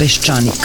Peščanik.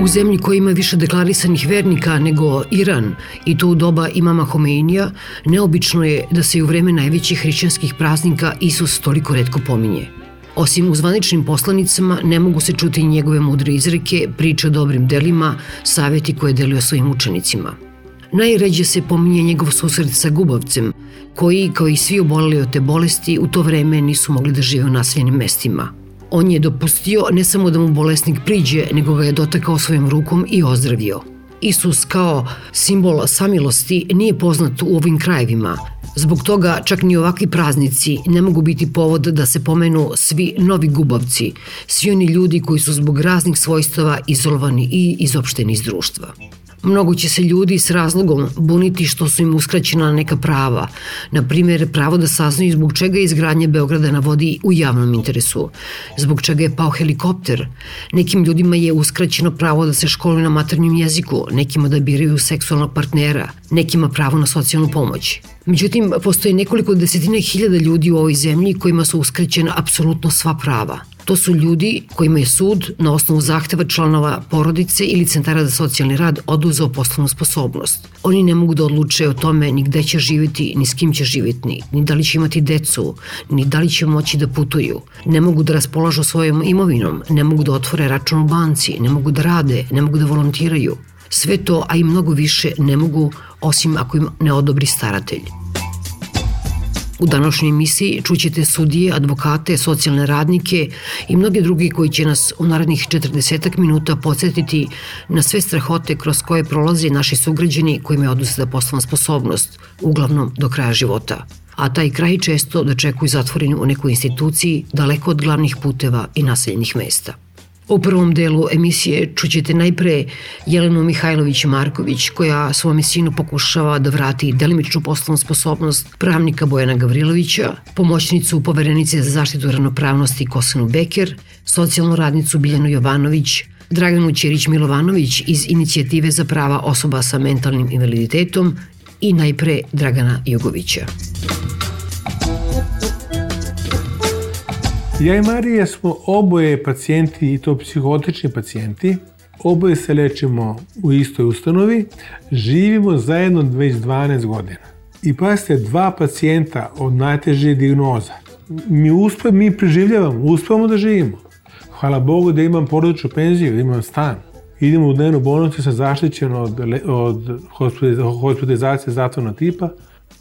U zemlji koja ima više deklarisanih vernika nego Iran i to u doba imama Homeinija, neobično je da se i u vreme najvećih hrišćanskih praznika Isus toliko redko pominje. Osim u zvaničnim poslanicama ne mogu se čuti njegove mudre izreke, priče o dobrim delima, saveti koje je delio svojim učenicima. Najređe se pominje njegov susret sa gubavcem, koji, kao i svi oboleli od te bolesti, u to vreme nisu mogli da žive u naseljenim mestima – On je dopustio ne samo da mu bolesnik priđe, nego ga je dotakao svojim rukom i ozdravio. Isus kao simbol samilosti nije poznat u ovim krajevima. Zbog toga čak ni ovakvi praznici ne mogu biti povod da se pomenu svi novi gubavci, svi oni ljudi koji su zbog raznih svojstava izolovani i izopšteni iz društva. Mnogo će se ljudi s razlogom buniti što su im uskraćena neka prava, na primjer pravo da saznaju zbog čega je izgradnje Beograda na vodi u javnom interesu, zbog čega je pao helikopter. Nekim ljudima je uskraćeno pravo da se školuju na maternjem jeziku, nekima da biraju seksualnog partnera, nekima pravo na socijalnu pomoć. Međutim, postoji nekoliko desetina hiljada ljudi u ovoj zemlji kojima su uskraćena apsolutno sva prava. To su ljudi kojima je sud na osnovu zahteva članova porodice ili centara za socijalni rad oduzeo poslovnu sposobnost. Oni ne mogu da odluče o tome ni gde će živjeti, ni s kim će živjeti, ni da li će imati decu, ni da li će moći da putuju. Ne mogu da raspolažu svojom imovinom, ne mogu da otvore račun u banci, ne mogu da rade, ne mogu da volontiraju. Sve to, a i mnogo više, ne mogu osim ako im ne odobri staratelj. U današnjoj emisiji čućete sudije, advokate, socijalne radnike i mnoge drugi koji će nas u narednih 40 minuta podsjetiti na sve strahote kroz koje prolaze naši sugrađani kojima je oduzeta poslovna sposobnost, uglavnom do kraja života a taj kraj često dočekuju zatvoreni u nekoj instituciji daleko od glavnih puteva i naseljenih mesta. U prvom delu emisije čućete najpre Jelenu Mihajlović-Marković, koja svome sinu pokušava da vrati delimičnu poslovnu sposobnost pravnika Bojana Gavrilovića, pomoćnicu poverenice za zaštitu ravnopravnosti Kosanu Beker, socijalnu radnicu Biljanu Jovanović, Draganu Ćerić Milovanović iz Inicijative za prava osoba sa mentalnim invaliditetom i najpre Dragana Jugovića. Ja i Marija smo oboje pacijenti i to psihotični pacijenti. Oboje se lečimo u istoj ustanovi, živimo zajedno već 12 godina. I pazite, dva pacijenta od najteže dignoza. Mi uspe, mi preživljavamo, uspemo da živimo. Hvala Bogu da imam porodičnu penziju, da imam stan. Idemo u dnevnu bolnicu, sam zaštićen od, od hospitalizacije zatvornog tipa.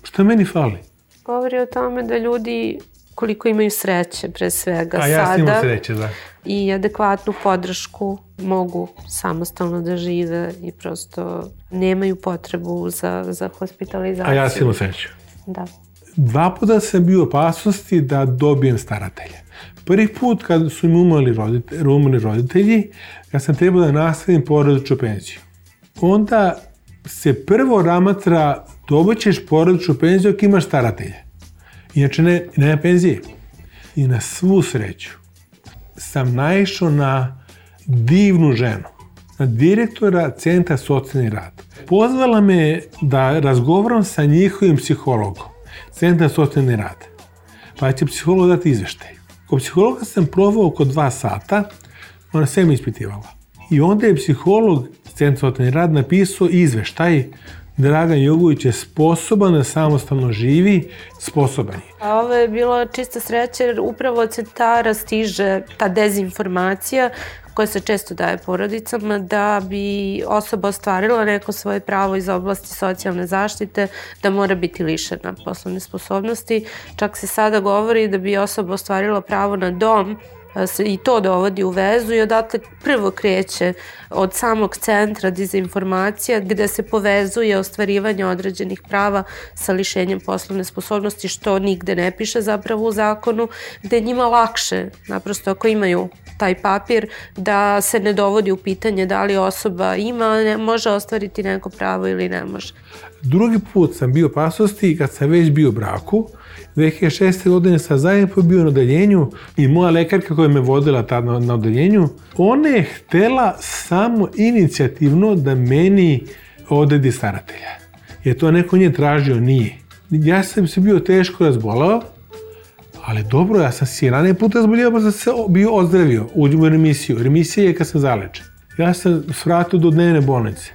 Šta meni fali? Govori o tome da ljudi koliko imaju sreće pre svega A ja sada. imam sreće, da. I adekvatnu podršku mogu samostalno da žive i prosto nemaju potrebu za, za hospitalizaciju. A ja sam imao sreću. Da. Dva puta sam bio u opasnosti da dobijem staratelje. Prvi put kad su mi umrli roditelji, umrli roditelji, ja sam trebao da nastavim porodičnu penziju. Onda se prvo ramatra dobićeš porodičnu penziju ako imaš staratelje. Inače, ne, nema penzije. I na svu sreću sam naišao na divnu ženu, na direktora Centra socijalni rad. Pozvala me da razgovaram sa njihovim psihologom, Centra socijalni rad. Pa će psiholog dati izveštaj. Kod psihologa sam provao oko dva sata, ona sve mi ispitivala. I onda je psiholog Centra socijalni rad napisao izveštaj Dragan Jugović je sposoban da samostalno živi, sposoban je. A ovo je bilo čista sreća jer upravo od centara stiže ta dezinformacija koja se često daje porodicama da bi osoba ostvarila neko svoje pravo iz oblasti socijalne zaštite da mora biti lišena poslovne sposobnosti. Čak se sada govori da bi osoba ostvarila pravo na dom se i to dovodi u vezu i odatle prvo kreće od samog centra dezinformacija gde se povezuje ostvarivanje određenih prava sa lišenjem poslovne sposobnosti što nigde ne piše zapravo u zakonu gde njima lakše naprosto ako imaju taj papir da se ne dovodi u pitanje da li osoba ima, ne, može ostvariti neko pravo ili ne može. Drugi put sam bio pasnosti kad sam već bio u braku, 2006. godine sam zajedno bio na odeljenju i moja lekarka koja me vodila tad na, na odeljenju, ona je htela samo inicijativno da meni odredi staratelja. Je to neko nje tražio, nije. Ja sam se bio teško razbolao, ali dobro, ja sam si ranije puta razbolio, pa sam se bio ozdravio, uđem u remisiju. Remisija je kad sam zalečen. Ja sam svratio do dnevne bolnice.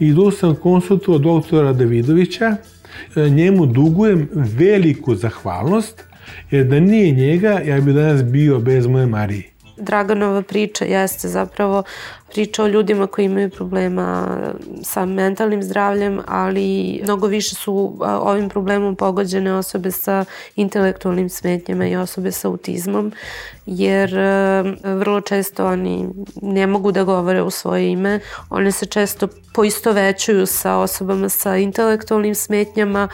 I sam konsultovao doktora Davidovića, njemu dugujem veliku zahvalnost, jer da nije njega, ja bi danas bio bez moje Marije. Draganova priča jeste zapravo priča o ljudima koji imaju problema sa mentalnim zdravljem, ali mnogo više su ovim problemom pogođene osobe sa intelektualnim smetnjama i osobe sa autizmom, jer vrlo često oni ne mogu da govore u svoje ime. One se često poistovećuju sa osobama sa intelektualnim smetnjama,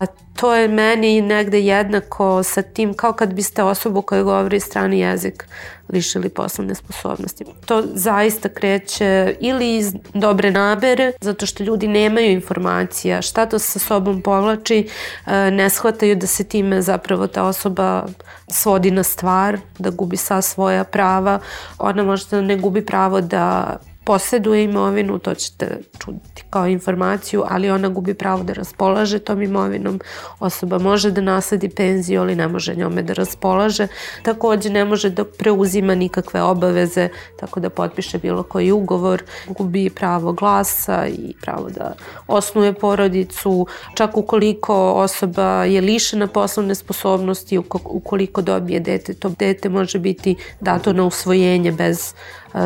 a to je meni negde jednako sa tim kao kad biste osobu koja govori strani jezik lišili poslovne sposobnosti. To zaista kreće ili iz dobre nabere, zato što ljudi nemaju informacija šta to sa sobom povlači, e, ne shvataju da se time zapravo ta osoba svodi na stvar, da gubi sva svoja prava. Ona možda ne gubi pravo da poseduje imovinu, to ćete čuti kao informaciju, ali ona gubi pravo da raspolaže tom imovinom. Osoba može da nasledi penziju, ali ne može njome da raspolaže. Takođe ne može da preuzima nikakve obaveze, tako da potpiše bilo koji ugovor, gubi pravo glasa i pravo da osnuje porodicu. Čak ukoliko osoba je lišena poslovne sposobnosti, ukoliko dobije dete, to dete može biti dato na usvojenje bez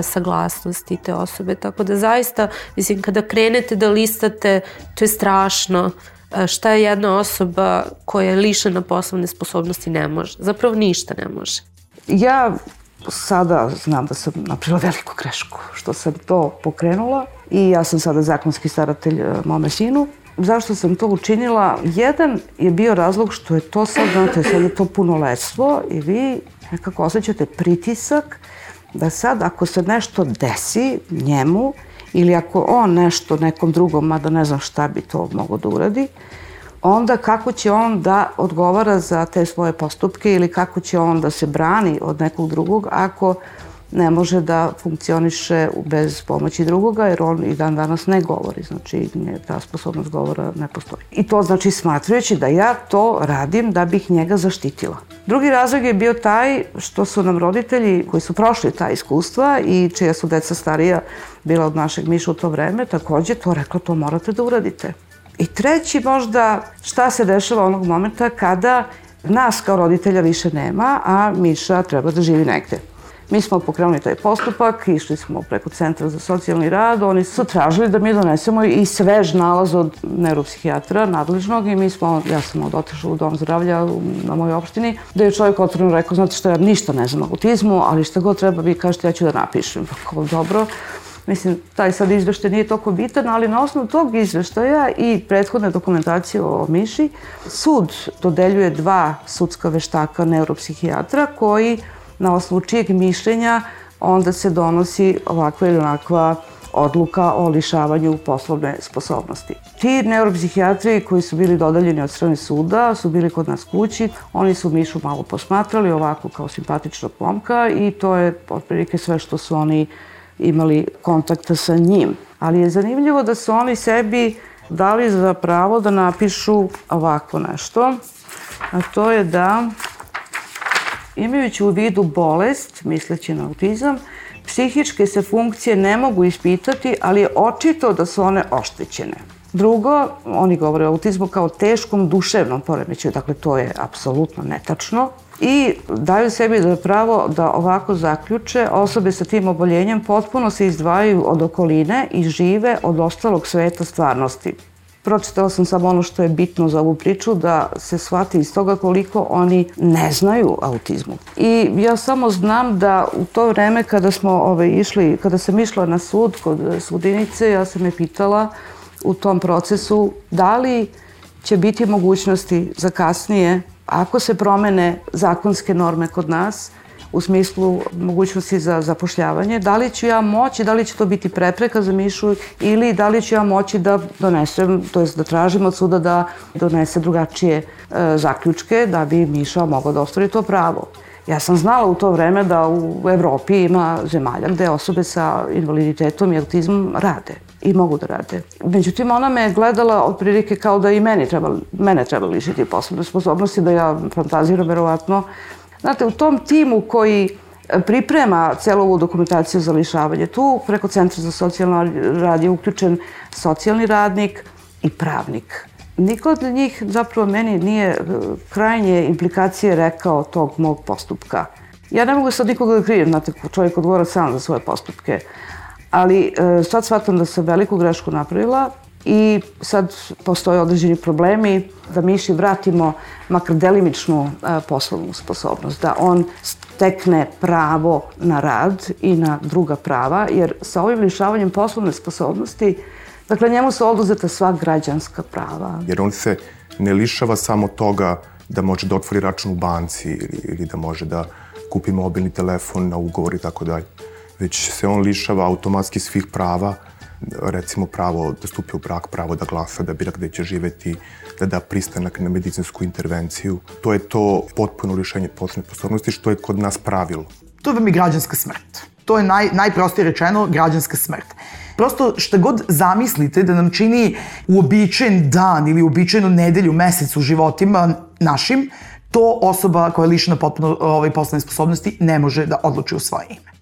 saglasnosti te osobe. Tako da zaista, mislim, kada krenete da listate, to je strašno šta je jedna osoba koja je lišena poslovne sposobnosti ne može. Zapravo ništa ne može. Ja sada znam da sam napravila veliku grešku što sam to pokrenula i ja sam sada zakonski staratelj mome sinu. Zašto sam to učinila? Jedan je bio razlog što je to sad, znate, sad je to punoletstvo i vi nekako osjećate pritisak da sad ako se nešto desi njemu ili ako on nešto nekom drugom, mada ne znam šta bi to mogo da uradi, onda kako će on da odgovara za te svoje postupke ili kako će on da se brani od nekog drugog ako ne može da funkcioniše bez pomoći drugoga, jer on i dan danas ne govori, znači ne, ta sposobnost govora ne postoji. I to znači smatrajući da ja to radim da bih njega zaštitila. Drugi razlog je bio taj što su nam roditelji koji su prošli ta iskustva i čija su deca starija bila od našeg Miša u to vreme, takođe to rekla to morate da uradite. I treći možda šta se dešava onog momenta kada nas kao roditelja više nema, a Miša treba da živi negde. Mi smo pokrenuli taj postupak, išli smo preko Centra za socijalni rad, oni su tražili da mi donesemo i svež nalaz od neuropsihijatra nadležnog i mi smo, ja sam od otišla u dom zdravlja na mojoj opštini, da je čovjek otvoreno rekao, znate što ja ništa ne znam o autizmu, ali šta god treba vi kažete ja ću da napišem. Pa kao dobro, Mislim, taj sad izveštaj nije toliko bitan, ali na osnovu tog izveštaja i prethodne dokumentacije o Miši, sud dodeljuje dva sudska veštaka neuropsihijatra koji na osnovu čijeg mišljenja onda se donosi ovakva ili onakva odluka o lišavanju poslovne sposobnosti. Ti neuropsihijatri koji su bili dodaljeni od strane suda su bili kod nas kući, oni su Mišu malo posmatrali ovako kao simpatičnog momka i to je otprilike sve što su oni imali kontakta sa njim. Ali je zanimljivo da su oni sebi dali za pravo da napišu ovako nešto, a to je da Imajući u vidu bolest, misleći na autizam, psihičke se funkcije ne mogu ispitati, ali je očito da su one oštećene. Drugo, oni govore o autizmu kao teškom duševnom poremećaju, dakle to je apsolutno netačno i daju sebi da pravo da ovako zaključe osobe sa tim oboljenjem potpuno se izdvajaju od okoline i žive od ostalog sveta stvarnosti. Pročitala sam samo ono što je bitno za ovu priču, da se shvati iz toga koliko oni ne znaju autizmu. I ja samo znam da u to vreme kada smo ove, ovaj, išli, kada sam išla na sud kod sudinice, ja sam je pitala u tom procesu da li će biti mogućnosti za kasnije ako se promene zakonske norme kod nas, u smislu mogućnosti za zapošljavanje, da li ću ja moći, da li će to biti prepreka za Mišu ili da li ću ja moći da donesem, to jest da tražim od suda da donese drugačije e, zaključke da bi Miša mogao da ostvari to pravo. Ja sam znala u to vreme da u Evropi ima zemalja gde osobe sa invaliditetom i autizmom rade i mogu da rade. Međutim, ona me je gledala otprilike kao da i meni treba, mene treba lišiti poslovne sposobnosti, da ja fantaziram verovatno. Znate, u tom timu koji priprema celu ovu dokumentaciju za lišavanje, tu preko Centra za socijalno rad je uključen socijalni radnik i pravnik. Niko od njih zapravo meni nije e, krajnje implikacije rekao tog mog postupka. Ja ne mogu sad nikoga da krijem, znate, čovjek odgovara sam za svoje postupke. Ali e, sad shvatam da sam veliku grešku napravila i sad postoje određeni problemi da Miši vratimo makar delimičnu e, poslovnu sposobnost, da on stekne pravo na rad i na druga prava, jer sa ovim lišavanjem poslovne sposobnosti, dakle njemu su oduzeta sva građanska prava. Jer on se ne lišava samo toga da može da otvori račun u banci ili, ili da može da kupi mobilni telefon na ugovor i tako dalje već se on lišava automatski svih prava, recimo pravo da stupi u brak, pravo da glasa, da bira gde će živeti, da da pristanak na medicinsku intervenciju. To je to potpuno lišenje poslovne sposobnosti, što je kod nas pravilo. To vam je građanska smrt. To je naj, najprostije rečeno građanska smrt. Prosto šta god zamislite da nam čini uobičajen dan ili uobičajenu nedelju, mesec u životima našim, to osoba koja je lišena potpuno ovaj, poslovne sposobnosti ne može da odluči u svoje ime.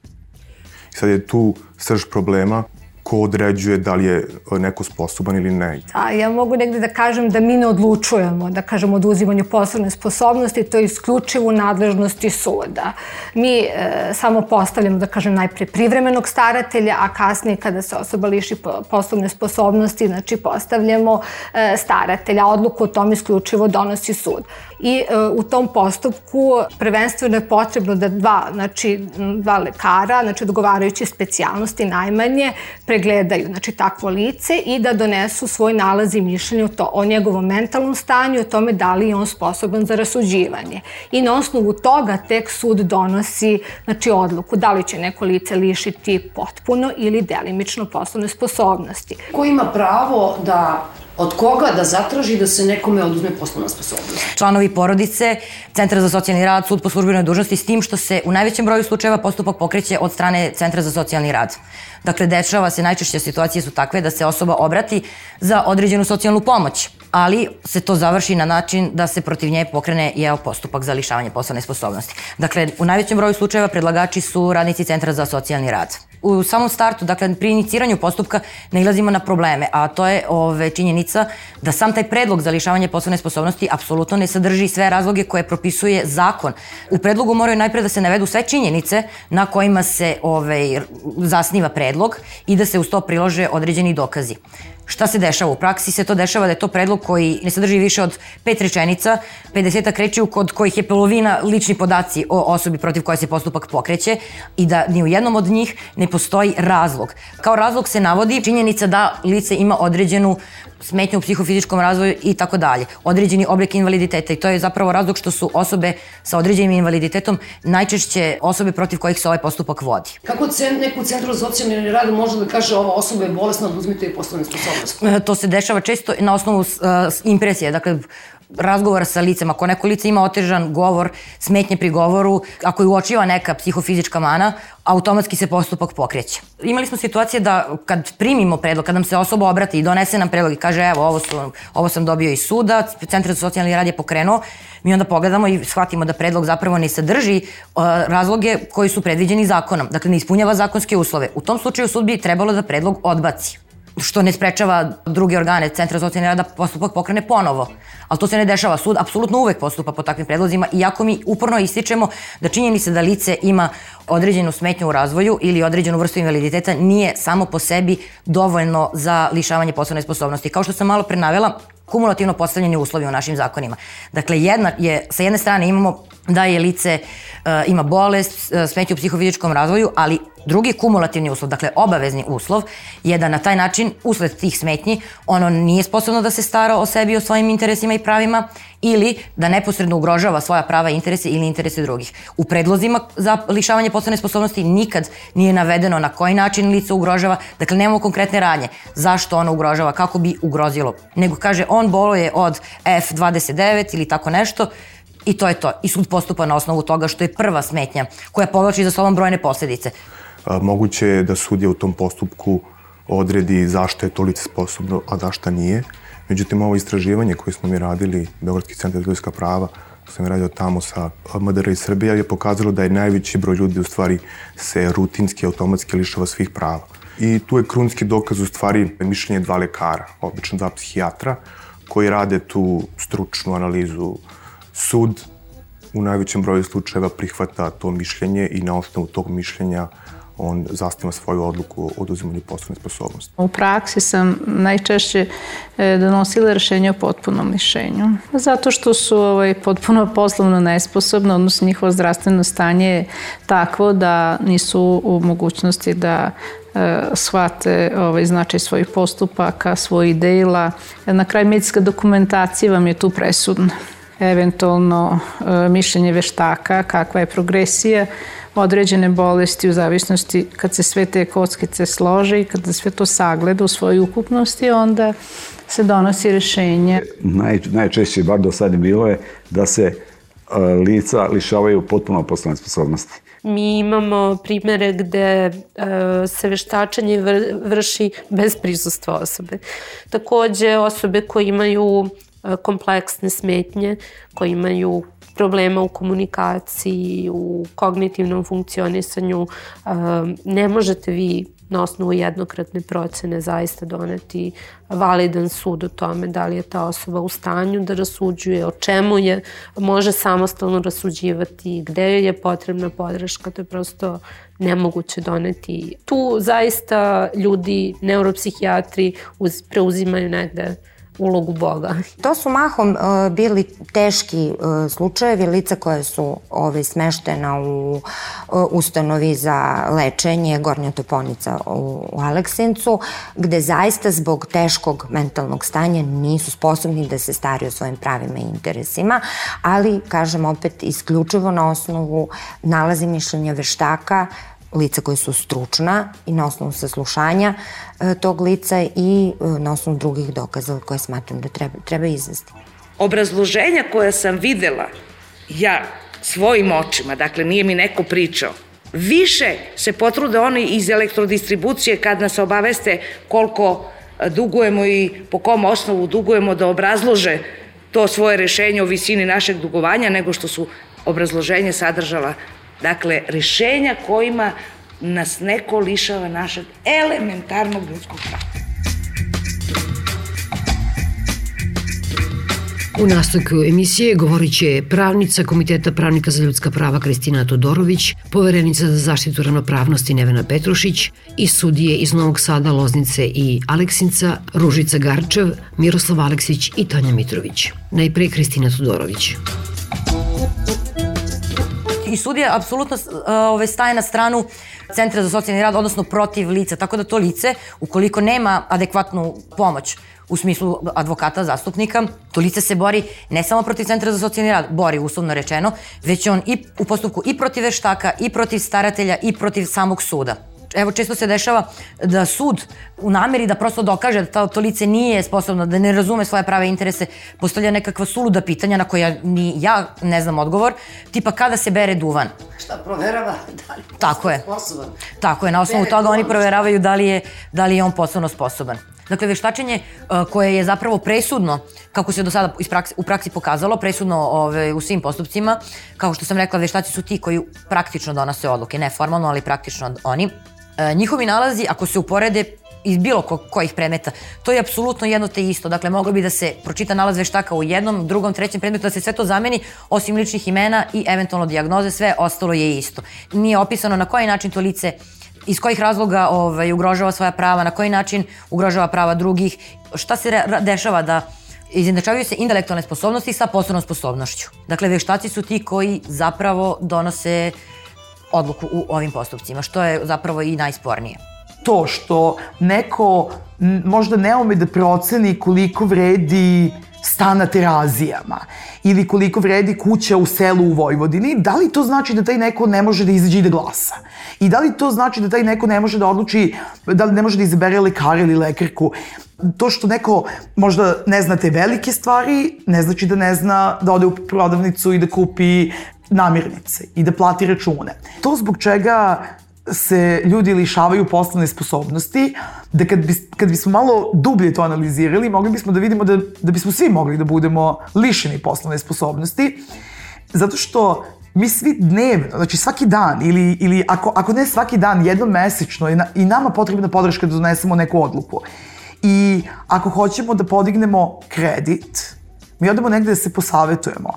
Sad je tu srž problema ko određuje da li je neko sposoban ili ne. A ja mogu negde da kažem da mi ne odlučujemo, da kažem oduzimanju poslovne sposobnosti, to je isključivo u nadležnosti suda. Mi e, samo postavljamo, da kažem, najpre privremenog staratelja, a kasnije kada se osoba liši poslovne sposobnosti, znači postavljamo e, staratelja. Odluku o tom isključivo donosi sud. I e, u tom postupku prvenstveno je potrebno da dva, znači dva lekara, znači odgovarajuće specijalnosti najmanje, pregledaju znači, takvo lice i da donesu svoj nalaz i mišljenje o, to, o njegovom mentalnom stanju, o tome da li je on sposoban za rasuđivanje. I na osnovu toga tek sud donosi znači, odluku da li će neko lice lišiti potpuno ili delimično poslovne sposobnosti. Ko ima pravo da od koga da zatraži da se nekome oduzme poslovna sposobnost. Članovi porodice, Centra za socijalni rad, sud po službenoj dužnosti s tim što se u najvećem broju slučajeva postupak pokreće od strane Centra za socijalni rad. Dakle, dešava se, najčešće situacije su takve da se osoba obrati za određenu socijalnu pomoć, ali se to završi na način da se protiv nje pokrene jeo postupak za lišavanje poslovne sposobnosti. Dakle, u najvećem broju slučajeva predlagači su radnici Centra za socijalni rad. U samom startu, dakle, pri iniciranju postupka ne ilazimo na probleme, a to je ove, činjenica da sam taj predlog za lišavanje poslovne sposobnosti apsolutno ne sadrži sve razloge koje propisuje zakon. U predlogu moraju najpre da se navedu sve činjenice na kojima se ove, zasniva predlog i da se uz to prilože određeni dokazi. Šta se dešava u praksi? Se to dešava da je to predlog koji ne sadrži više od pet rečenica, 50 reči kod kojih je polovina lični podaci o osobi protiv koje se postupak pokreće i da ni u jednom od njih ne postoji razlog. Kao razlog se navodi činjenica da lice ima određenu smetnju u psihofizičkom razvoju i tako dalje. Određeni oblik invaliditeta i to je zapravo razlog što su osobe sa određenim invaliditetom najčešće osobe protiv kojih se ovaj postupak vodi. Kako cent, neku centru za socijalni rad može da kaže ova osoba je bolesna, oduzmite joj poslovne sposobnosti? E, to se dešava često na osnovu uh, impresije. Dakle, razgovora sa licem, ako neko lice ima otežan govor, smetnje pri govoru, ako je uočiva neka psihofizička mana, automatski se postupak pokreće. Imali smo situacije da kad primimo predlog, kad nam se osoba obrati i donese nam predlog i kaže evo ovo, su, ovo sam dobio iz suda, Centar za socijalni rad je pokrenuo, mi onda pogledamo i shvatimo da predlog zapravo ne sadrži uh, razloge koji su predviđeni zakonom, dakle ne ispunjava zakonske uslove. U tom slučaju sud bi trebalo da predlog odbaci. Što ne sprečava druge organe Centra za ocjene rada postupak pokrene ponovo. Ali to se ne dešava. Sud apsolutno uvek postupa po takvim predlozima, iako mi uporno ističemo da činjenica da lice ima određenu smetnju u razvoju ili određenu vrstu invaliditeta nije samo po sebi dovoljno za lišavanje poslovne sposobnosti. Kao što sam malo prenavela, kumulativno postavljeni uslovi u našim zakonima. Dakle, jedna je, sa jedne strane imamo da je lice uh, ima bolest, uh, smetnju u psihofizičkom razvoju, ali drugi kumulativni uslov, dakle obavezni uslov, je da na taj način, usled tih smetnji, ono nije sposobno da se stara o sebi, o svojim interesima i pravima ili da neposredno ugrožava svoja prava i interese ili interese drugih. U predlozima za lišavanje poslovne sposobnosti nikad nije navedeno na koji način lice ugrožava, dakle nemamo konkretne radnje zašto ono ugrožava, kako bi ugrozilo, nego kaže on boluje od F29 ili tako nešto, I to je to. I sud postupa na osnovu toga što je prva smetnja koja povlači za sobom brojne posledice. Moguće je da sudija u tom postupku odredi zašto je to lice sposobno, a zašto nije. Međutim, ovo istraživanje koje smo mi radili, Beogradski centar za ljudska prava, sam radio tamo sa MDR i Srbija, je pokazalo da je najveći broj ljudi u stvari se rutinski, automatski lišava svih prava. I tu je krunski dokaz u stvari mišljenje dva lekara, obično dva psihijatra, koji rade tu stručnu analizu Sud u najvećem broju slučajeva prihvata to mišljenje i na osnovu tog mišljenja on zastima svoju odluku o oduzimanju poslovne sposobnosti. U praksi sam najčešće e, donosila rešenje o potpunom lišenju. Zato što su ovaj, potpuno poslovno nesposobne, odnosno njihovo zdravstveno stanje je takvo da nisu u mogućnosti da e, shvate ovaj, značaj svojih postupaka, svojih dela. Na kraju medicinska dokumentacija vam je tu presudna eventualno e, mišljenje veštaka, kakva je progresija određene bolesti u zavisnosti kad se sve te kockice slože i kada sve to sagleda u svojoj ukupnosti, onda se donosi rešenje. Naj, najčešće, bar do sad bilo je, da se e, lica lišavaju potpuno poslovne sposobnosti. Mi imamo primere gde uh, se veštačenje vrši bez prisustva osobe. Takođe, osobe koje imaju E, kompleksne smetnje koji imaju problema u komunikaciji, u kognitivnom funkcionisanju. E, ne možete vi na osnovu jednokratne procene zaista doneti validan sud o tome da li je ta osoba u stanju da rasuđuje, o čemu je, može samostalno rasuđivati, gde joj je potrebna podrška, to je prosto nemoguće doneti. Tu zaista ljudi, neuropsihijatri uz, preuzimaju negde uh, ulogu Boga. To su mahom uh, bili teški uh, slučajevi, lica koje su ove, smeštena u uh, ustanovi za lečenje Gornja Toponica u, u Aleksincu, gde zaista zbog teškog mentalnog stanja nisu sposobni da se stari o svojim pravima i interesima, ali, kažem opet, isključivo na osnovu nalazi mišljenja veštaka, lica koje su stručna i na osnovu saslušanja e, tog lica i e, na osnovu drugih dokaza koje smatram da treba, treba izvesti. Obrazloženja koja sam videla ja svojim očima, dakle nije mi neko pričao, više se potrude oni iz elektrodistribucije kad nas obaveste koliko e, dugujemo i po kom osnovu dugujemo da obrazlože to svoje rešenje o visini našeg dugovanja nego što su obrazloženje sadržala Dakle, rešenja kojima nas neko lišava našeg elementarnog ljudskog prava. U nastavku emisije govorit će pravnica Komiteta pravnika za ljudska prava Kristina Todorović, poverenica za zaštitu ravnopravnosti Nevena Petrušić i sudije iz Novog Sada, Loznice i Aleksinca, Ružica Garčev, Miroslav Aleksić i Tanja Mitrović. Najpre Kristina Todorović и судија апсолутно овој стае на страну центра за социјални рад, односно против лица, така да то лице уколико нема адекватну помош у смислу адвоката, заступника, то лице се бори не само против Центра за социјални рад, бори условно речено, веќе он и у поступку и против вештака, и против старателја, и против самог суда. Evo često se dešava da sud u nameri da prosto dokaže da to, to lice nije sposobno, da ne razume svoje prave interese, postavlja nekakva suluda pitanja na koja ni ja ne znam odgovor, tipa kada se bere duvan. Šta proverava da li Tako je. sposoban? Tako je, na osnovu toga oni proveravaju da li je, da li je on poslovno sposoban. Dakle, veštačenje uh, koje je zapravo presudno, kako se do sada iz praksi, u praksi pokazalo, presudno ove, u svim postupcima, kao što sam rekla, veštaci su ti koji praktično donose odluke, ne formalno, ali praktično oni. E, njihovi nalazi, ako se uporede, iz bilo ko, kojih predmeta. To je apsolutno jedno te isto. Dakle, moglo bi da se pročita nalaz veštaka u jednom, drugom, trećem predmetu, da se sve to zameni, osim ličnih imena i eventualno diagnoze, sve ostalo je isto. Nije opisano na koji način to lice iz kojih razloga ovaj, ugrožava svoja prava, na koji način ugrožava prava drugih, šta se dešava da izjednačavaju se intelektualne sposobnosti sa poslovnom sposobnošću. Dakle, veštaci su ti koji zapravo donose odluku u ovim postupcima, što je zapravo i najspornije. To što neko možda ne ume da proceni koliko vredi stan na terazijama ili koliko vredi kuća u selu u Vojvodini, da li to znači da taj neko ne može da izađe i da glasa? I da li to znači da taj neko ne može da odluči, da li ne može da izabere lekara ili lekarku? To što neko možda ne zna te velike stvari, ne znači da ne zna da ode u prodavnicu i da kupi namirnice i da plati račune. To zbog čega se ljudi lišavaju poslovne sposobnosti, da kad, bi, kad bismo malo dublje to analizirali, mogli bismo da vidimo da, da bismo svi mogli da budemo lišeni poslovne sposobnosti, zato što mi svi dnevno, znači svaki dan ili, ili ako, ako ne svaki dan, jednom mesečno je na, i nama potrebna podrška da donesemo neku odluku. I ako hoćemo da podignemo kredit, mi odemo negde da se posavetujemo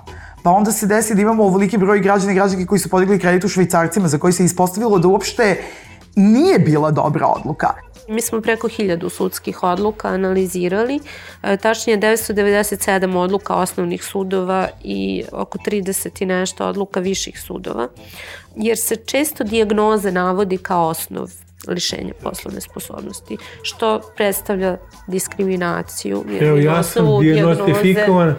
pa onda se desi da imamo ovoliki broj građana i građanki koji su podigli kredit u švajcarcima za koji se ispostavilo da uopšte nije bila dobra odluka. Mi smo preko hiljadu sudskih odluka analizirali, e, tačnije 997 odluka osnovnih sudova i oko 30 i nešto odluka viših sudova, jer se često dijagnoze navodi kao osnov lišenja poslovne sposobnosti, što predstavlja diskriminaciju. Evo, ja sam diagnostifikovan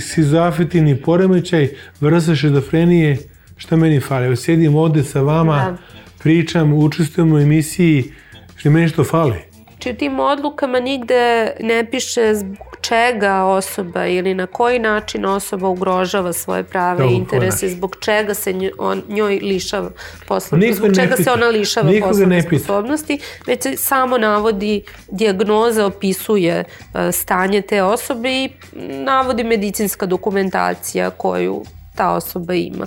sizofetini poremećaj, vrsta šizofrenije, šta meni fali? Evo, sedim ovde sa vama, da. pričam, učestvujem u emisiji, što meni što fali? Či u tim odlukama nigde ne piše čega osoba ili na koji način osoba ugrožava svoje prave i interese, zbog čega se njoj, on, njoj lišava poslovne, zbog čega se ona lišava poslovne sposobnosti, već se samo navodi dijagnoza, opisuje uh, stanje te osobe i navodi medicinska dokumentacija koju ta osoba ima.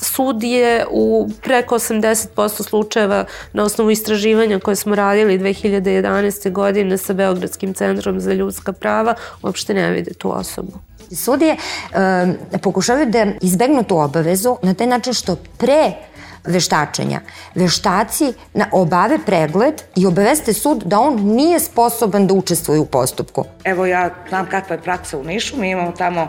Sud je u preko 80% slučajeva na osnovu istraživanja koje smo radili 2011. godine sa Beogradskim centrom za ljudska prava uopšte ne vide tu osobu. Sudije e, pokušavaju da izbegnu tu obavezu na taj način što pre veštačenja. Veštaci na, obave pregled i obaveste sud da on nije sposoban da učestvuje u postupku. Evo ja znam kakva je praksa u Nišu, mi imamo tamo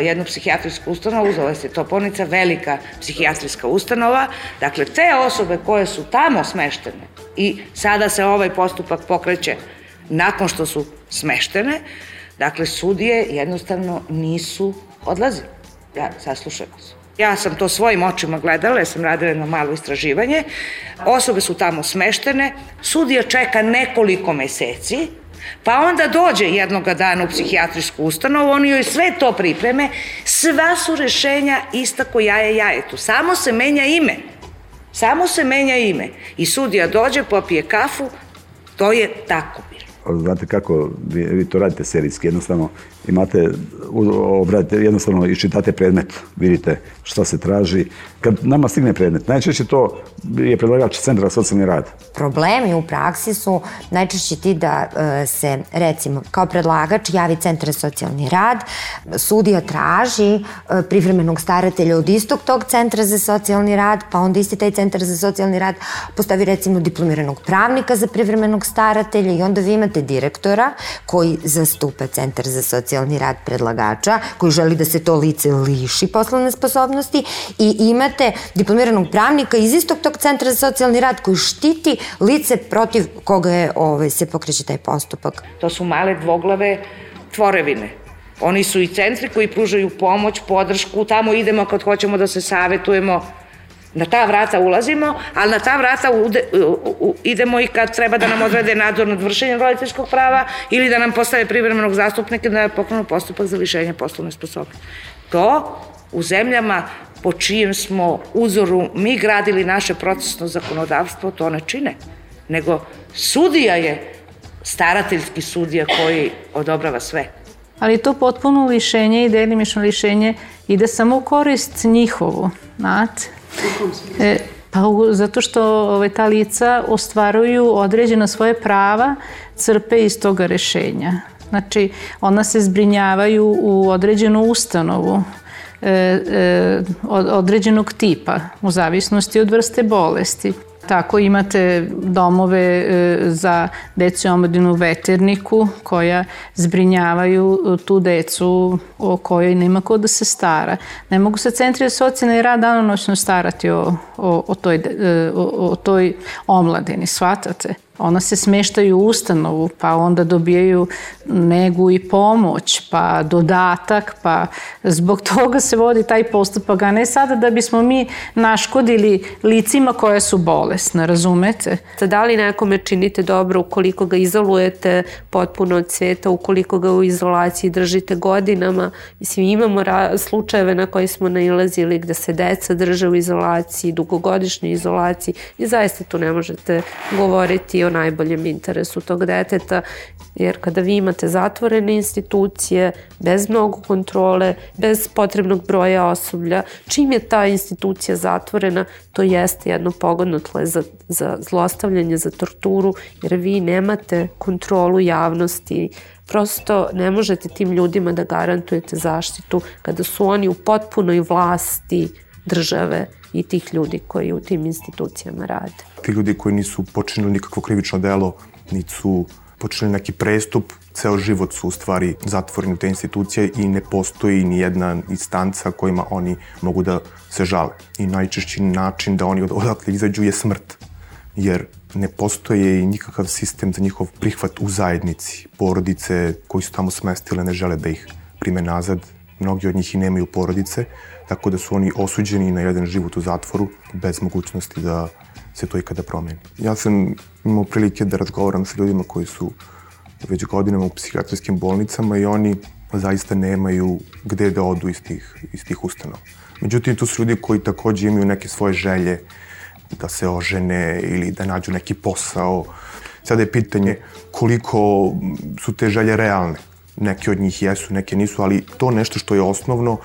jednu psihijatrijsku ustanovu, zove se Toponica, velika psihijatrijska ustanova. Dakle, te osobe koje su tamo smeštene i sada se ovaj postupak pokreće nakon što su smeštene, dakle, sudije jednostavno nisu odlazili. Ja, saslušaj vas. Ja sam to svojim očima gledala, ja sam radila jedno malo istraživanje. Osobe su tamo smeštene, sudija čeka nekoliko meseci, pa onda dođe jednoga dana u psihijatrijsku ustanovu, oni joj sve to pripreme, sva su rešenja ista ko jaje jajetu, samo se menja ime. Samo se menja ime. I sudija dođe, popije kafu, to je tako bilo. Znate kako vi, vi to radite serijski, jednostavno imate, obradite, jednostavno iščitate predmet, vidite šta se traži. Kad nama stigne predmet, najčešće to je predlagač centra socijalni rad. Problemi u praksi su najčešće ti da e, se, recimo, kao predlagač javi centra socijalni rad, sudija traži e, privremenog staratelja od istog tog centra za socijalni rad, pa onda isti taj centar za socijalni rad postavi recimo diplomiranog pravnika za privremenog staratelja i onda vi imate direktora koji zastupa centar za socijalni rad predlagača koji želi da se to lice liši poslovne sposobnosti i imate diplomiranog pravnika iz istog tog centra za socijalni rad koji štiti lice protiv koga je, ovaj, se pokreće taj postupak. To su male dvoglave tvorevine. Oni su i centri koji pružaju pomoć, podršku, tamo idemo kad hoćemo da se savetujemo, Na ta vrata ulazimo, ali na ta vrata ude, u, u, idemo i kad treba da nam odrede nadzor nad vršenjem roditeljskog prava ili da nam postave privremenog zastupnika da pokrenu postupak za lišenje poslovne sposobnosti. To u zemljama po čijem smo uzoru mi gradili naše procesno zakonodavstvo, to ne čine. Nego sudija je starateljski sudija koji odobrava sve. Ali to potpuno lišenje i delimično lišenje ide samo u korist njihovu, znate? E, Pa zato što ovaj, ta lica ostvaruju određena svoje prava, crpe iz toga rešenja. Znači, ona se zbrinjavaju u određenu ustanovu e, e, određenog tipa, u zavisnosti od vrste bolesti. Tako imate domove e, za decu i omladinu veterniku koja zbrinjavaju e, tu decu o kojoj nema ko da se stara. Ne mogu se centri za socijalni rad danonoćno starati o, o, o, toj, e, o, o toj omladini, shvatate? Ona se smeštaju u ustanovu, pa onda dobijaju negu i pomoć, pa dodatak, pa zbog toga se vodi taj postupak, a ne sada da bismo mi naškodili licima koje su bolesne, razumete? Da li nekome činite dobro ukoliko ga izolujete potpuno od sveta, ukoliko ga u izolaciji držite godinama? Mislim, imamo slučajeve na koje smo nailazili gde se deca drže u izolaciji, dugogodišnjoj izolaciji i zaista tu ne možete govoriti o najboljem interesu tog deteta, jer kada vi imate zatvorene institucije, bez mnogo kontrole, bez potrebnog broja osoblja, čim je ta institucija zatvorena, to jeste jedno pogodno tle za, za zlostavljanje, za torturu, jer vi nemate kontrolu javnosti, prosto ne možete tim ljudima da garantujete zaštitu kada su oni u potpunoj vlasti države i tih ljudi koji u tim institucijama rade. Ti ljudi koji nisu počinili nikakvo krivično delo, niti su počinili neki prestup, ceo život su u stvari zatvoreni u te institucije i ne postoji ni jedna instanca kojima oni mogu da se žale. I najčešći način da oni odatle izađu je smrt. Jer ne postoje i nikakav sistem za njihov prihvat u zajednici. Porodice koji su tamo smestile ne žele da ih prime nazad. Mnogi od njih i nemaju porodice tako da su oni osuđeni na jedan život u zatvoru bez mogućnosti da se to ikada promeni. Ja sam imao prilike da razgovaram sa ljudima koji su već godinama u psihijatrijskim bolnicama i oni zaista nemaju gde da odu iz tih, iz tih ustanova. Međutim, tu su ljudi koji takođe imaju neke svoje želje da se ožene ili da nađu neki posao. Sada je pitanje koliko su te želje realne. Neke od njih jesu, neke nisu, ali to nešto što je osnovno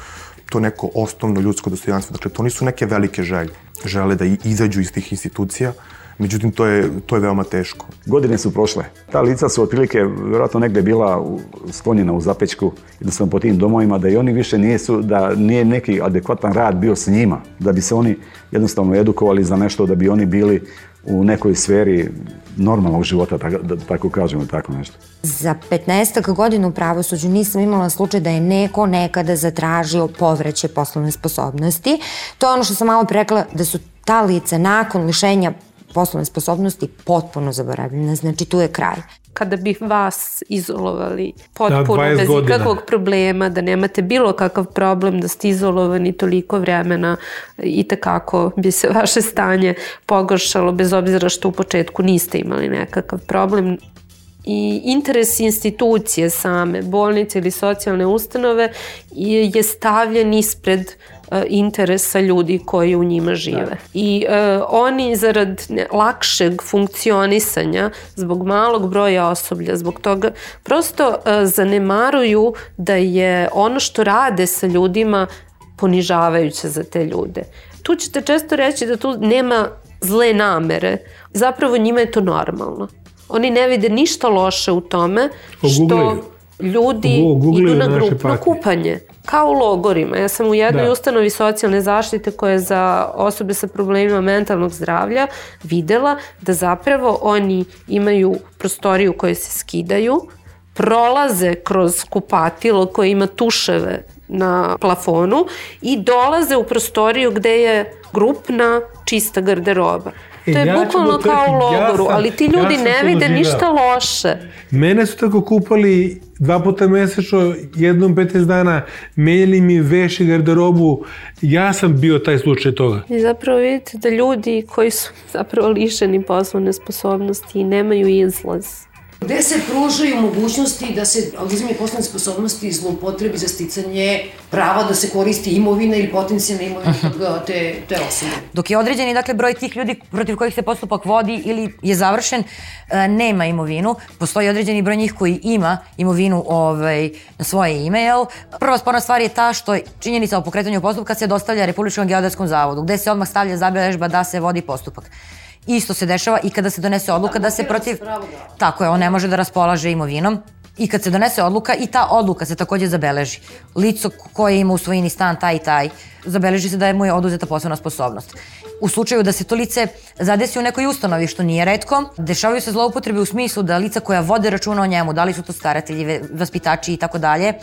to neko osnovno ljudsko dostojanstvo. Dakle, to nisu neke velike želje. Žele da izađu iz tih institucija, Međutim, to je, to je veoma teško. Godine su prošle. Ta lica su otprilike, vjerojatno negde bila sklonjena u zapećku, jednostavno po tim domovima, da i oni više nisu, da nije neki adekvatan rad bio s njima, da bi se oni jednostavno edukovali za nešto, da bi oni bili u nekoj sferi normalnog života, da tako kažemo, tako nešto. Za 15 godina u pravosuđu nisam imala slučaj da je neko nekada zatražio povraće poslovne sposobnosti. To je ono što sam malo prekla, da su ta lica nakon lišenja poslovne sposobnosti potpuno zaboravljena. Znači, tu je kraj kada bi vas izolovali potpuno da, bez godina. ikakvog problema, da nemate bilo kakav problem, da ste izolovani toliko vremena i takako bi se vaše stanje pogoršalo bez obzira što u početku niste imali nekakav problem i interes institucije same, bolnice ili socijalne ustanove je stavljen ispred interesa ljudi koji u njima žive. Da. I uh, oni zarad lakšeg funkcionisanja, zbog malog broja osoblja, zbog toga prosto uh, zanemaruju da je ono što rade sa ljudima ponižavajuće za te ljude. Tu ćete često reći da tu nema zle namere. Zapravo njima je to normalno. Oni ne vide ništa loše u tome što ljudi idu na grupno kupanje. Kao u logorima. Ja sam u jednoj da. ustanovi socijalne zaštite koja je za osobe sa problemima mentalnog zdravlja videla da zapravo oni imaju prostoriju koje se skidaju, prolaze kroz kupatilo koje ima tuševe na plafonu i dolaze u prostoriju gde je grupna čista garderoba. E, to je ja bukvalno kao u logoru, ja sam, ali ti ljudi ja ne vide ništa loše. Mene su tako kupali dva puta mesečno, jednom 15 dana, menjali mi veš i garderobu. Ja sam bio taj slučaj toga. I zapravo vidite da ljudi koji su zapravo lišeni poslovne sposobnosti i nemaju izlaz Gde se pružaju mogućnosti da se oduzimanje poslovne sposobnosti zloupotrebi za sticanje prava da se koristi imovina ili potencijalna imovina uh, te, te osobe? Dok je određeni dakle, broj tih ljudi protiv kojih se postupak vodi ili je završen, e, nema imovinu. Postoji određeni broj njih koji ima imovinu ovaj, na svoje ime. Jel? Prva sporna stvar je ta što činjenica o pokretanju postupka se dostavlja Republičkom geodetskom zavodu, gde se odmah stavlja zabeležba da se vodi postupak. Isto se dešava i kada se donese odluka da se protiv... Tako je, on ne može da raspolaže imovinom. I kad se donese odluka i ta odluka se takođe zabeleži. Lico koje ima u svojini stan taj i taj, zabeleži se da je mu je oduzeta poslovna sposobnost. U slučaju da se to lice zadesi u nekoj ustanovi, što nije redko, dešavaju se zloupotrebe u smislu da lica koja vode računa o njemu, da li su to staratelji, vaspitači i tako dalje,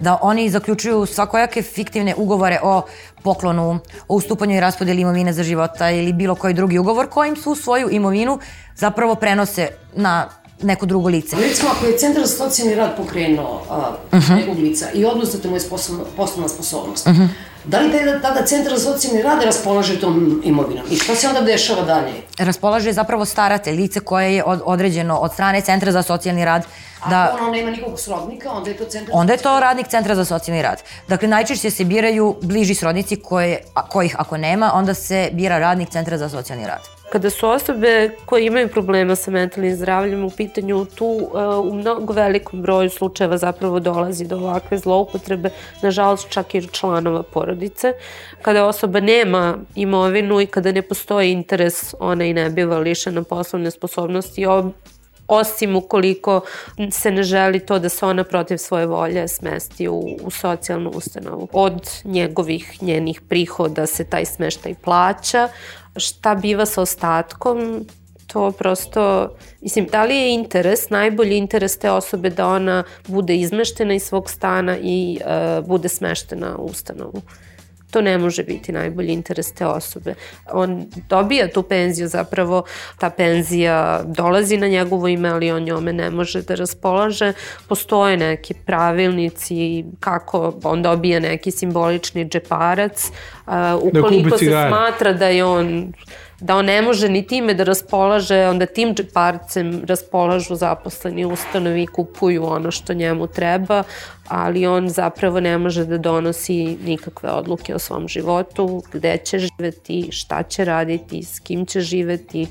da oni zaključuju svakojake fiktivne ugovore o poklonu, o ustupanju i raspodeli imovine za života ili bilo koji drugi ugovor kojim su svoju imovinu zapravo prenose na neko drugo lice. Recimo, ako je Centar za socijalni rad pokrenuo uh, uh -huh. nekog lica i oduzeta mu je poslovna sposobnost, uh -huh. da li tada, tada Centar za socijalni rad raspolaže tom imovinom? I šta se onda dešava dalje? Raspolaže zapravo starate lice koje je od, određeno od strane Centra za socijalni rad da... Ako ono nema nikog srodnika, onda je to centar... Onda je to radnik Centra za socijalni rad. Dakle, najčešće se biraju bliži srodnici koje, kojih ako nema, onda se bira radnik Centra za socijalni rad. Kada su osobe koje imaju problema sa mentalnim zdravljem u pitanju, tu uh, u mnogo velikom broju slučajeva zapravo dolazi do ovakve zloupotrebe, nažalost čak i članova porodice. Kada osoba nema imovinu i kada ne postoji interes, ona i ne biva lišena poslovne sposobnosti, osim ukoliko se ne želi to da se ona protiv svoje volje smesti u, u socijalnu ustanovu. Od njegovih, njenih prihoda se taj smeštaj plaća, šta biva sa ostatkom, to prosto, mislim, da li je interes, najbolji interes te osobe da ona bude izmeštena iz svog stana i uh, bude smeštena u ustanovu to ne može biti najbolji interes te osobe. On dobija tu penziju, zapravo ta penzija dolazi na njegovo ime, ali on njome ne može da raspolaže. Postoje neki pravilnici kako on dobija neki simbolični džeparac. Uh, ukoliko se smatra da je on da on ne može ni time da raspolaže, onda tim džeparcem raspolažu zaposleni ustanovi i kupuju ono što njemu treba, ali on zapravo ne može da donosi nikakve odluke o svom životu, gde će živeti, šta će raditi, s kim će živeti,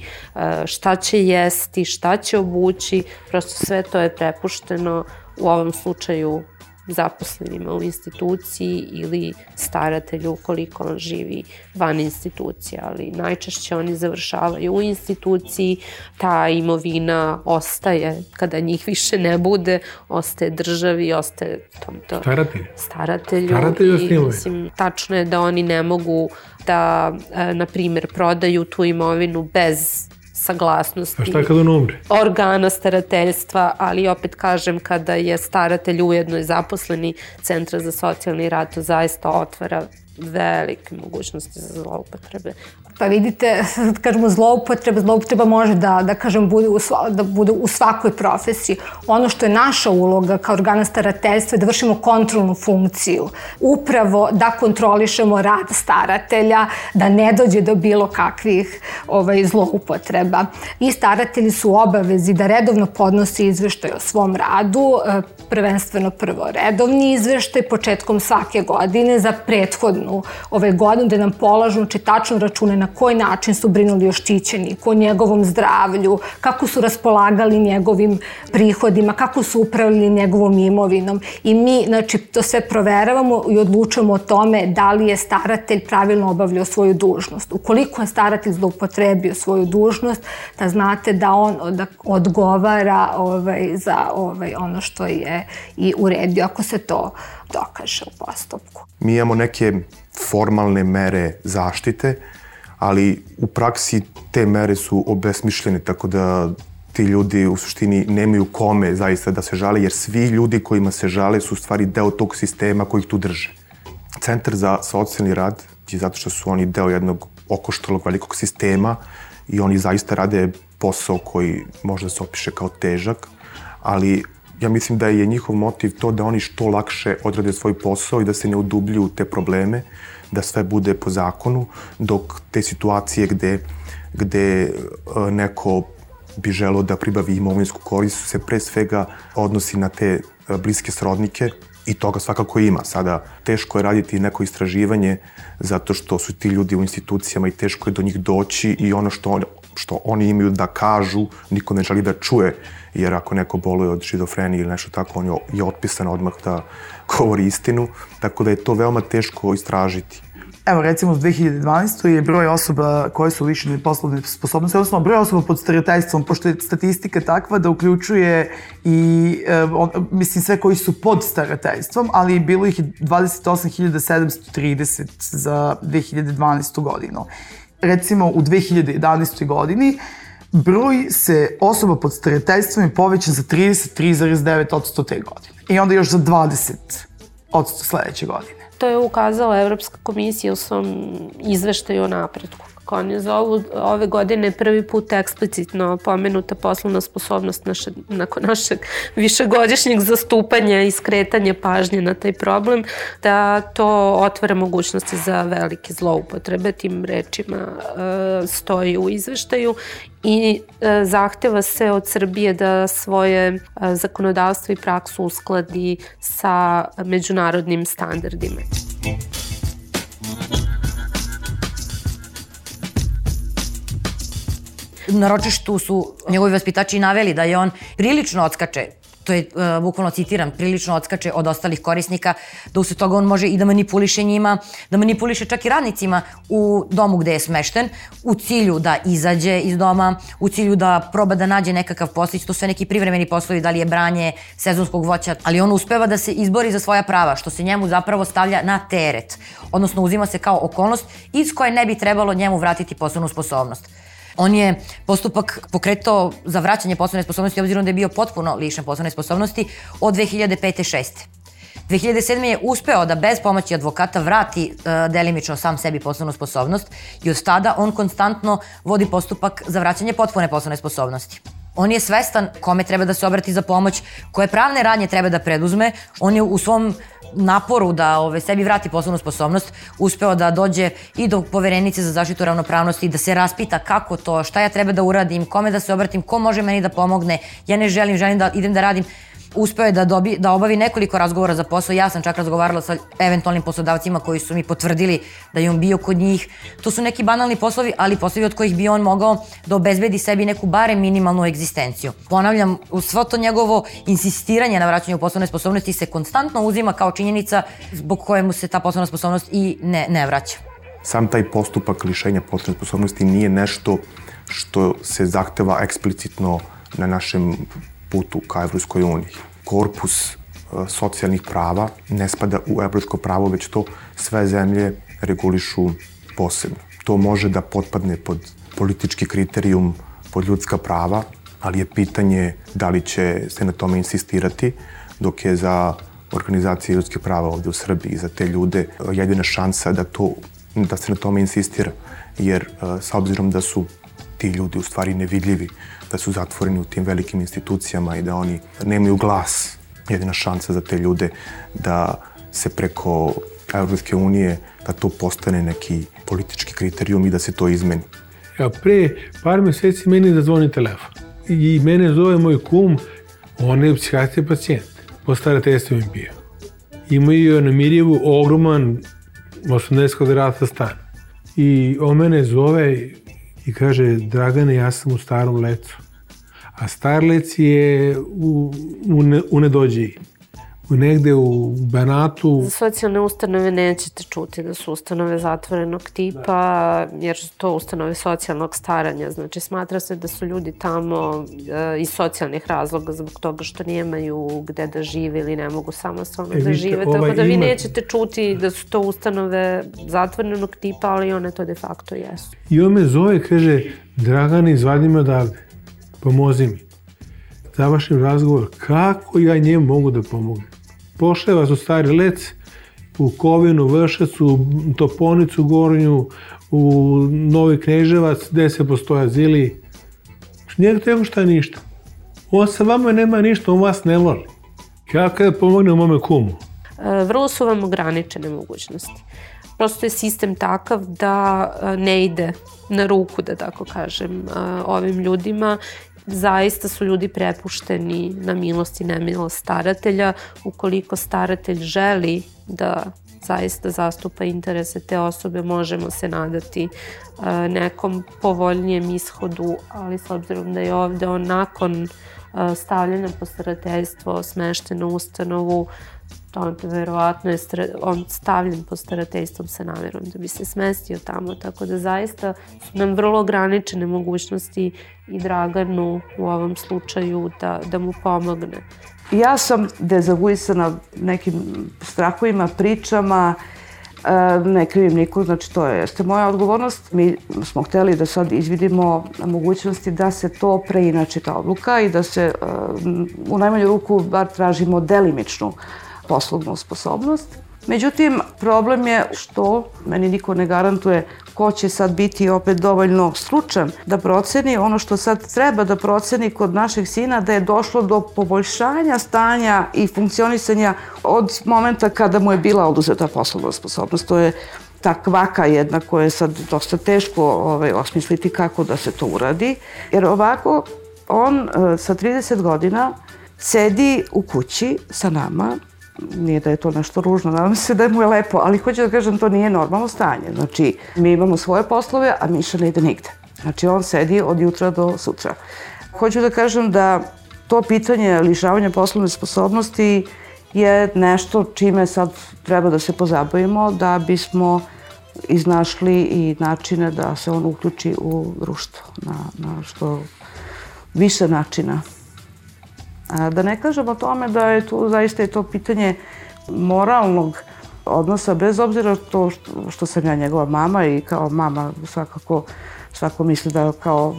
šta će jesti, šta će obući, prosto sve to je prepušteno u ovom slučaju zaposlenima u instituciji ili staratelju ukoliko on živi van institucije, ali najčešće oni završavaju u instituciji, ta imovina ostaje, kada njih više ne bude, ostaje državi, ostaje tom to staratelju. staratelju. Staratelju i, mislim, tačno je da oni ne mogu da, e, na primjer, prodaju tu imovinu bez saglasnosti. A šta kada on umre? Organa starateljstva, ali opet kažem kada je staratelj ujedno i zaposleni centra za socijalni rad, to zaista otvara velike mogućnosti za zloupotrebe. Pa vidite, da kažemo zloupotreba, zloupotreba može da, da kažem, bude u, da bude u svakoj profesiji. Ono što je naša uloga kao organa starateljstva je da vršimo kontrolnu funkciju. Upravo da kontrolišemo rad staratelja, da ne dođe do bilo kakvih ovaj, zloupotreba. I staratelji su obavezi da redovno podnosi izveštaj o svom radu, e, prvenstveno prvo redovni izveštaj početkom svake godine za prethodnu ovaj godinu, da nam polažu znači, tačno račune na koji način su brinuli o štićeniku, o njegovom zdravlju, kako su raspolagali njegovim prihodima, kako su upravljali njegovom imovinom. I mi, znači, to sve proveravamo i odlučujemo o tome da li je staratelj pravilno obavljao svoju dužnost. Ukoliko je staratelj zloupotrebio svoju dužnost, da znate da on da odgovara ovaj, za ovaj, ono što je i uredio, ako se to dokaže u postupku. Mi imamo neke formalne mere zaštite, ali u praksi te mere su obesmišljene, tako da ti ljudi u suštini nemaju kome zaista da se žale, jer svi ljudi kojima se žale su u stvari deo tog sistema koji ih tu drže. Centar za socijalni rad je zato što su oni deo jednog okoštralog velikog sistema i oni zaista rade posao koji može da se opiše kao težak, ali ja mislim da je njihov motiv to da oni što lakše odrade svoj posao i da se ne udubljuju te probleme, da sve bude po zakonu, dok te situacije gde, gde e, neko bi želeo da pribavi imovinsku korist se pre svega odnosi na te e, bliske srodnike i toga svakako ima. Sada teško je raditi neko istraživanje zato što su ti ljudi u institucijama i teško je do njih doći i ono što, što oni imaju da kažu niko ne želi da čuje jer ako neko boluje od šizofrenije ili nešto tako, on je, otpisan odmah da govori istinu, tako da je to veoma teško istražiti. Evo, recimo, u 2012. je broj osoba koje su lišene poslovne sposobnosti, odnosno broj osoba pod stereotajstvom, pošto je statistika takva da uključuje i, e, on, mislim, sve koji su pod stereotajstvom, ali bilo ih 28.730 za 2012. godinu. Recimo, u 2011. godini broj se osoba pod stereotajstvom je povećan za 33,9% te godine. I onda još za 20% sledeće godine. To je ukazala Evropska komisija u svom izveštaju o napretku. Kako oni zovu, ove godine prvi put eksplicitno pomenuta poslovna sposobnost naše, nakon našeg višegodišnjeg zastupanja i skretanja pažnje na taj problem, da to otvara mogućnosti za velike zloupotrebe. Tim rečima e, stoji u izveštaju i e, zahteva se od Srbije da svoje e, zakonodavstvo i praksu uskladi sa međunarodnim standardima. Na ročištu su njegovi vaspitači naveli da je on prilično odskače to je, uh, bukvalno citiram, prilično odskače od ostalih korisnika, da usled toga on može i da manipuliše njima, da manipuliše čak i radnicima u domu gde je smešten, u cilju da izađe iz doma, u cilju da proba da nađe nekakav poslić, to sve neki privremeni poslovi, da li je branje sezonskog voća, ali on uspeva da se izbori za svoja prava, što se njemu zapravo stavlja na teret, odnosno uzima se kao okolnost iz koje ne bi trebalo njemu vratiti poslovnu sposobnost. On je postupak pokretao za vraćanje poslovne sposobnosti, obzirom da je bio potpuno lišen poslovne sposobnosti od 2005. 6. 2007. je uspeo da bez pomoći advokata vrati uh, delimično sam sebi poslovnu sposobnost i od tada on konstantno vodi postupak za vraćanje potpune poslovne sposobnosti. On je svestan kome treba da se obrati za pomoć, koje pravne radnje treba da preduzme. On je u svom naporu da ove, sebi vrati poslovnu sposobnost, uspeo da dođe i do poverenice za zaštitu ravnopravnosti, da se raspita kako to, šta ja treba da uradim, kome da se obratim, ko može meni da pomogne, ja ne želim, želim da idem da radim uspeo je da, dobi, da obavi nekoliko razgovora za posao. Ja sam čak razgovarala sa eventualnim poslodavcima koji su mi potvrdili da je on bio kod njih. To su neki banalni poslovi, ali poslovi od kojih bi on mogao da obezbedi sebi neku bare minimalnu egzistenciju. Ponavljam, u svo to njegovo insistiranje na vraćanju poslovne sposobnosti se konstantno uzima kao činjenica zbog kojemu se ta poslovna sposobnost i ne, ne vraća. Sam taj postupak lišenja poslovne sposobnosti nije nešto što se zahteva eksplicitno na našem putu ka Evropskoj uniji. Korpus e, socijalnih prava ne spada u evropsko pravo, već to sve zemlje regulišu posebno. To može da potpadne pod politički kriterijum, pod ljudska prava, ali je pitanje da li će se na tome insistirati, dok je za organizacije ljudske prava ovde u Srbiji, za te ljude, e, jedina šansa da, to, da se na tome insistira. Jer e, sa obzirom da su ti ljudi u stvari nevidljivi, da su zatvoreni u tim velikim institucijama i da oni nemaju glas. Jedina šansa za te ljude da se preko Evropske unije, da to postane neki politički kriterijum i da se to izmeni. Ja, pre par meseci meni zazvoni telefon i mene zove moj kum, on je psihijatri pacijent, po starateljstvu im bio. Imaju na Mirjevu ogroman 80 kvadrata stan. I on mene zove i kaže, Dragane, ja sam u starom lecu. A starlec je u, u, ne, u nedođeji negde u Banatu. Za socijalne ustanove nećete čuti da su ustanove zatvorenog tipa, jer su to ustanove socijalnog staranja. Znači, smatra se da su ljudi tamo e, iz socijalnih razloga zbog toga što nemaju gde da žive ili ne mogu samostalno e, da žive. Ovaj Tako da vi ima... nećete čuti da su to ustanove zatvorenog tipa, ali one to de facto jesu. I on me zove, kaže, Dragane, izvadi me odavde, pomozi mi. Završim razgovor, kako ja njemu mogu da pomognem? Pošle vas u Stari Lec, u Kovinu, Vršac, u Toponicu Gornju, u Novi Kneževac, gde se postoje azili. Njega to šta ništa. On sa vama nema ništa, on vas ne voli. Kako da pomogne mome kumu? E, vrlo su vam ograničene mogućnosti. Prosto je sistem takav da e, ne ide na ruku, da tako kažem, e, ovim ljudima zaista su ljudi prepušteni na milost i nemilost staratelja. Ukoliko staratelj želi da zaista zastupa interese te osobe, možemo se nadati e, nekom povoljnijem ishodu, ali s obzirom da je ovde on nakon e, stavljanja po starateljstvo smešten u ustanovu, to verovatno je on stavljen po starateljstvom sa namerom da bi se smestio tamo, tako da zaista su nam vrlo ograničene mogućnosti i Draganu u ovom slučaju da, da mu pomogne. Ja sam dezavuisana nekim strahovima, pričama, e, ne krivim nikog, znači to je, jeste moja odgovornost. Mi smo hteli da sad izvidimo mogućnosti da se to preinači ta odluka i da se e, u najmanju ruku bar tražimo delimičnu poslovnu sposobnost. Međutim, problem je što meni niko ne garantuje ko će sad biti opet dovoljno stručan da proceni ono što sad treba da proceni kod našeg sina da je došlo do poboljšanja stanja i funkcionisanja od momenta kada mu je bila oduzeta poslovna sposobnost. To je ta kvaka jedna koja je sad dosta teško ovaj, osmisliti kako da se to uradi. Jer ovako, on e, sa 30 godina sedi u kući sa nama nije da je to nešto ružno, nadam se da mu je lepo, ali hoću da kažem, to nije normalno stanje. Znači, mi imamo svoje poslove, a Miša ne ide nigde. Znači, on sedi od jutra do sutra. Hoću da kažem da to pitanje lišavanja poslovne sposobnosti je nešto čime sad treba da se pozabavimo da bismo iznašli i načine da se on uključi u društvo na, na što više načina. Da ne kažem o tome da je tu zaista je to pitanje moralnog odnosa, bez obzira to što, što sam ja njegova mama i kao mama svakako svako misli da kao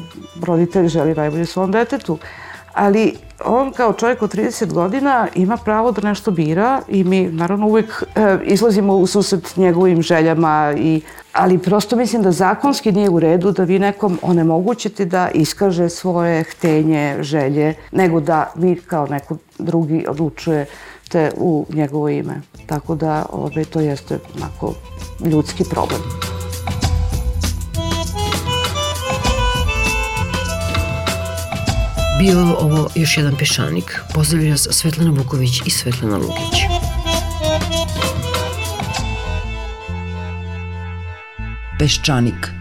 roditelj želi najbolje svom detetu. Ali on kao čovjek od 30 godina ima pravo da nešto bira i mi naravno uvijek e, izlazimo u susret njegovim željama i ali prosto mislim da zakonski nije u redu da vi nekom onemogućite da iskaže svoje htenje, želje, nego da vi kao neko drugi odlučujete u njegovo ime. Tako da ove, to jeste onako ljudski problem. Bio ovo još jedan pešanik. Pozdravlja nas Svetlana Vuković i Svetlana Lukić. Peščanik –